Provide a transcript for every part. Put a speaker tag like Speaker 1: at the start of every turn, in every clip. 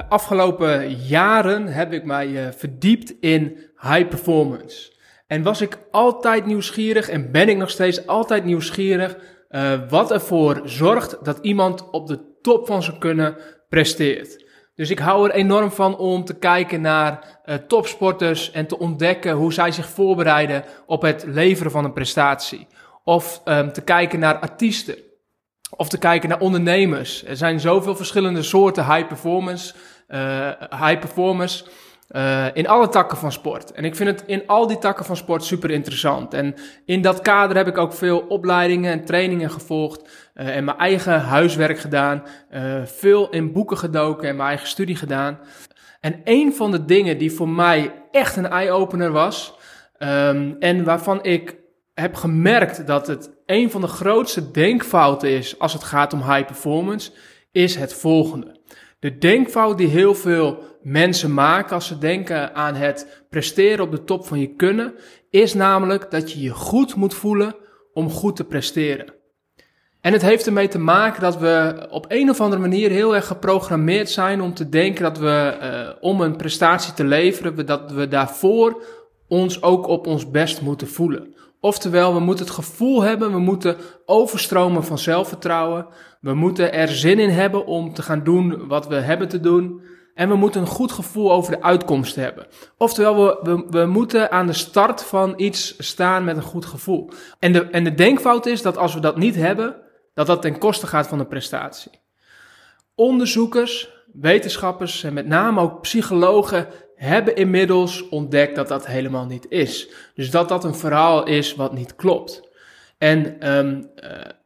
Speaker 1: de afgelopen jaren heb ik mij uh, verdiept in high performance. En was ik altijd nieuwsgierig en ben ik nog steeds altijd nieuwsgierig uh, wat ervoor zorgt dat iemand op de top van zijn kunnen presteert. Dus ik hou er enorm van om te kijken naar uh, topsporters en te ontdekken hoe zij zich voorbereiden op het leveren van een prestatie. Of um, te kijken naar artiesten. Of te kijken naar ondernemers. Er zijn zoveel verschillende soorten high performance, high performance uh, in alle takken van sport. En ik vind het in al die takken van sport super interessant. En in dat kader heb ik ook veel opleidingen en trainingen gevolgd. Uh, en mijn eigen huiswerk gedaan. veel in boeken gedoken en mijn eigen studie gedaan. En een van de dingen die voor mij echt een eye-opener was. Um, en waarvan ik heb gemerkt dat het een van de grootste denkfouten is als het gaat om high performance, is het volgende. De denkfout die heel veel mensen maken als ze denken aan het presteren op de top van je kunnen, is namelijk dat je je goed moet voelen om goed te presteren. En het heeft ermee te maken dat we op een of andere manier heel erg geprogrammeerd zijn om te denken dat we, uh, om een prestatie te leveren, dat we daarvoor ons ook op ons best moeten voelen. Oftewel, we moeten het gevoel hebben, we moeten overstromen van zelfvertrouwen. We moeten er zin in hebben om te gaan doen wat we hebben te doen. En we moeten een goed gevoel over de uitkomst hebben. Oftewel, we, we, we moeten aan de start van iets staan met een goed gevoel. En de, en de denkfout is dat als we dat niet hebben, dat dat ten koste gaat van de prestatie. Onderzoekers, wetenschappers en met name ook psychologen hebben inmiddels ontdekt dat dat helemaal niet is. Dus dat dat een verhaal is wat niet klopt. En um,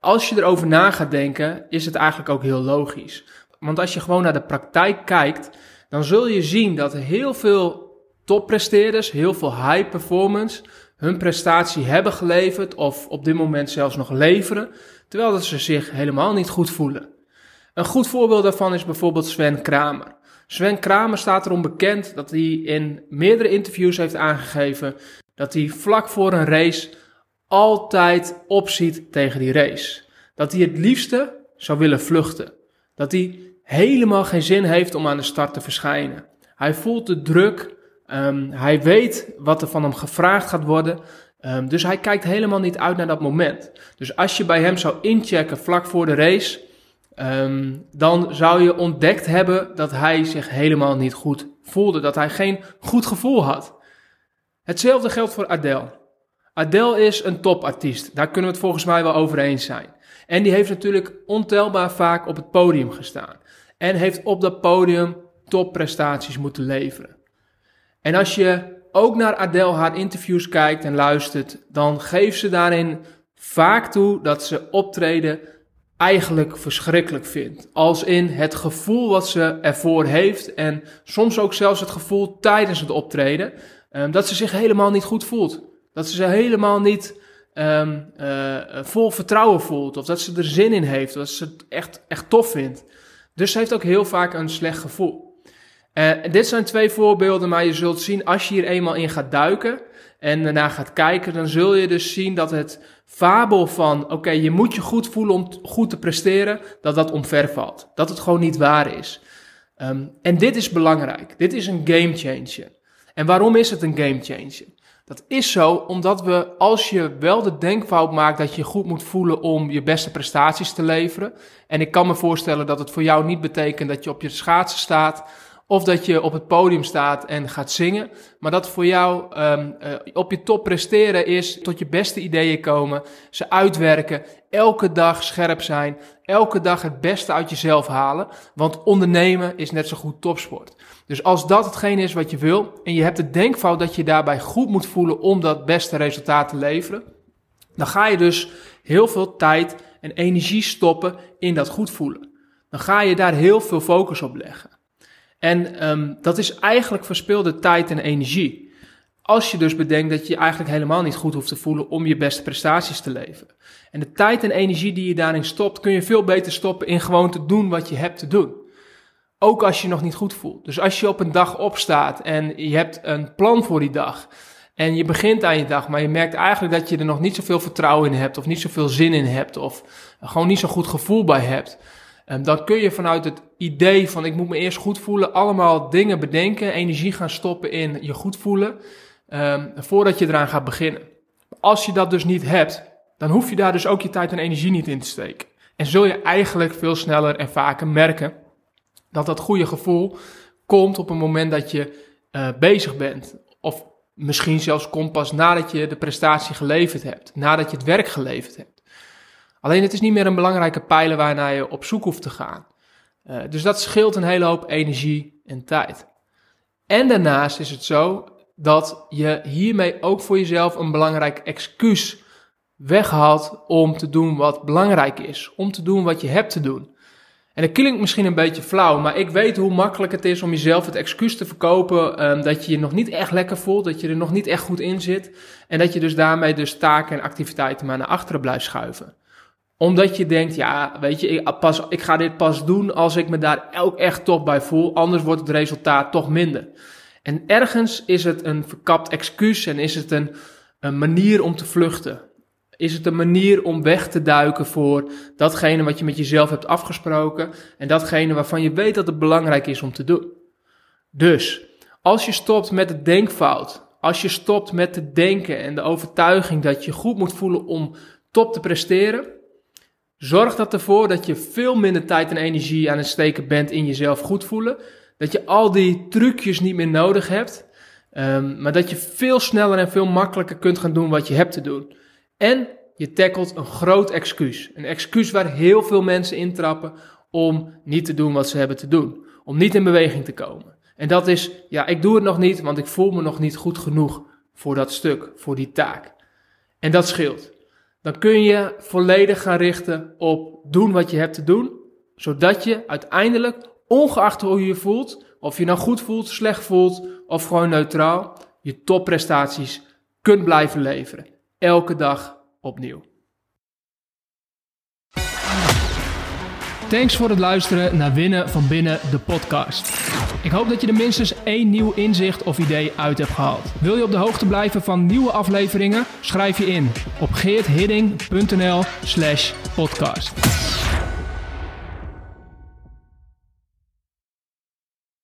Speaker 1: als je erover na gaat denken, is het eigenlijk ook heel logisch. Want als je gewoon naar de praktijk kijkt, dan zul je zien dat heel veel toppresteerders, heel veel high performance, hun prestatie hebben geleverd of op dit moment zelfs nog leveren, terwijl dat ze zich helemaal niet goed voelen. Een goed voorbeeld daarvan is bijvoorbeeld Sven Kramer. Sven Kramer staat erom bekend dat hij in meerdere interviews heeft aangegeven dat hij vlak voor een race altijd opziet tegen die race. Dat hij het liefste zou willen vluchten. Dat hij helemaal geen zin heeft om aan de start te verschijnen. Hij voelt de druk. Um, hij weet wat er van hem gevraagd gaat worden. Um, dus hij kijkt helemaal niet uit naar dat moment. Dus als je bij hem zou inchecken vlak voor de race, um, dan zou je ontdekt hebben dat hij zich helemaal niet goed voelde. Dat hij geen goed gevoel had. Hetzelfde geldt voor Adele. Adele is een topartiest. Daar kunnen we het volgens mij wel over eens zijn. En die heeft natuurlijk ontelbaar vaak op het podium gestaan. En heeft op dat podium topprestaties moeten leveren. En als je ook naar Adele haar interviews kijkt en luistert, dan geeft ze daarin vaak toe dat ze optreden eigenlijk verschrikkelijk vindt. Als in het gevoel wat ze ervoor heeft en soms ook zelfs het gevoel tijdens het optreden, um, dat ze zich helemaal niet goed voelt. Dat ze zich helemaal niet um, uh, vol vertrouwen voelt of dat ze er zin in heeft, dat ze het echt, echt tof vindt. Dus ze heeft ook heel vaak een slecht gevoel. Uh, dit zijn twee voorbeelden, maar je zult zien als je hier eenmaal in gaat duiken en daarna gaat kijken, dan zul je dus zien dat het fabel van, oké, je moet je goed voelen om goed te presteren, dat dat omvervalt. Dat het gewoon niet waar is. Um, en dit is belangrijk. Dit is een game changer. En waarom is het een game changer? Dat is zo omdat we, als je wel de denkfout maakt dat je goed moet voelen om je beste prestaties te leveren. En ik kan me voorstellen dat het voor jou niet betekent dat je op je schaatsen staat of dat je op het podium staat en gaat zingen. Maar dat voor jou um, op je top presteren is tot je beste ideeën komen. Ze uitwerken. Elke dag scherp zijn. Elke dag het beste uit jezelf halen. Want ondernemen is net zo goed topsport. Dus als dat hetgeen is wat je wil. En je hebt de denkfout dat je daarbij goed moet voelen om dat beste resultaat te leveren. Dan ga je dus heel veel tijd en energie stoppen in dat goed voelen. Dan ga je daar heel veel focus op leggen. En um, dat is eigenlijk verspilde tijd en energie. Als je dus bedenkt dat je eigenlijk helemaal niet goed hoeft te voelen om je beste prestaties te leveren. En de tijd en energie die je daarin stopt, kun je veel beter stoppen in gewoon te doen wat je hebt te doen. Ook als je je nog niet goed voelt. Dus als je op een dag opstaat en je hebt een plan voor die dag. En je begint aan je dag, maar je merkt eigenlijk dat je er nog niet zoveel vertrouwen in hebt. Of niet zoveel zin in hebt. Of gewoon niet zo'n goed gevoel bij hebt. Ehm, dan kun je vanuit het idee van ik moet me eerst goed voelen, allemaal dingen bedenken, energie gaan stoppen in je goed voelen, um, voordat je eraan gaat beginnen. Als je dat dus niet hebt, dan hoef je daar dus ook je tijd en energie niet in te steken. En zul je eigenlijk veel sneller en vaker merken dat dat goede gevoel komt op een moment dat je uh, bezig bent. Of misschien zelfs komt pas nadat je de prestatie geleverd hebt, nadat je het werk geleverd hebt. Alleen het is niet meer een belangrijke pijler waarnaar je op zoek hoeft te gaan. Uh, dus dat scheelt een hele hoop energie en tijd. En daarnaast is het zo dat je hiermee ook voor jezelf een belangrijk excuus weghaalt om te doen wat belangrijk is, om te doen wat je hebt te doen. En dat klinkt misschien een beetje flauw, maar ik weet hoe makkelijk het is om jezelf het excuus te verkopen um, dat je je nog niet echt lekker voelt, dat je er nog niet echt goed in zit en dat je dus daarmee dus taken en activiteiten maar naar achteren blijft schuiven. Omdat je denkt, ja, weet je, ik, pas, ik ga dit pas doen als ik me daar ook echt top bij voel, anders wordt het resultaat toch minder. En ergens is het een verkapt excuus en is het een, een manier om te vluchten. Is het een manier om weg te duiken voor datgene wat je met jezelf hebt afgesproken en datgene waarvan je weet dat het belangrijk is om te doen? Dus, als je stopt met het denkfout, als je stopt met te denken en de overtuiging dat je goed moet voelen om top te presteren, zorg dat ervoor dat je veel minder tijd en energie aan het steken bent in jezelf goed voelen. Dat je al die trucjes niet meer nodig hebt, um, maar dat je veel sneller en veel makkelijker kunt gaan doen wat je hebt te doen. En je tackelt een groot excuus. Een excuus waar heel veel mensen intrappen om niet te doen wat ze hebben te doen. Om niet in beweging te komen. En dat is, ja, ik doe het nog niet, want ik voel me nog niet goed genoeg voor dat stuk, voor die taak. En dat scheelt. Dan kun je volledig gaan richten op doen wat je hebt te doen, zodat je uiteindelijk, ongeacht hoe je je voelt, of je nou goed voelt, slecht voelt of gewoon neutraal, je topprestaties kunt blijven leveren elke dag opnieuw. Thanks voor het luisteren naar Winnen van Binnen, de podcast. Ik hoop dat je er minstens één nieuw inzicht of idee uit hebt gehaald. Wil je op de hoogte blijven van nieuwe afleveringen? Schrijf je in op geerthidding.nl slash podcast.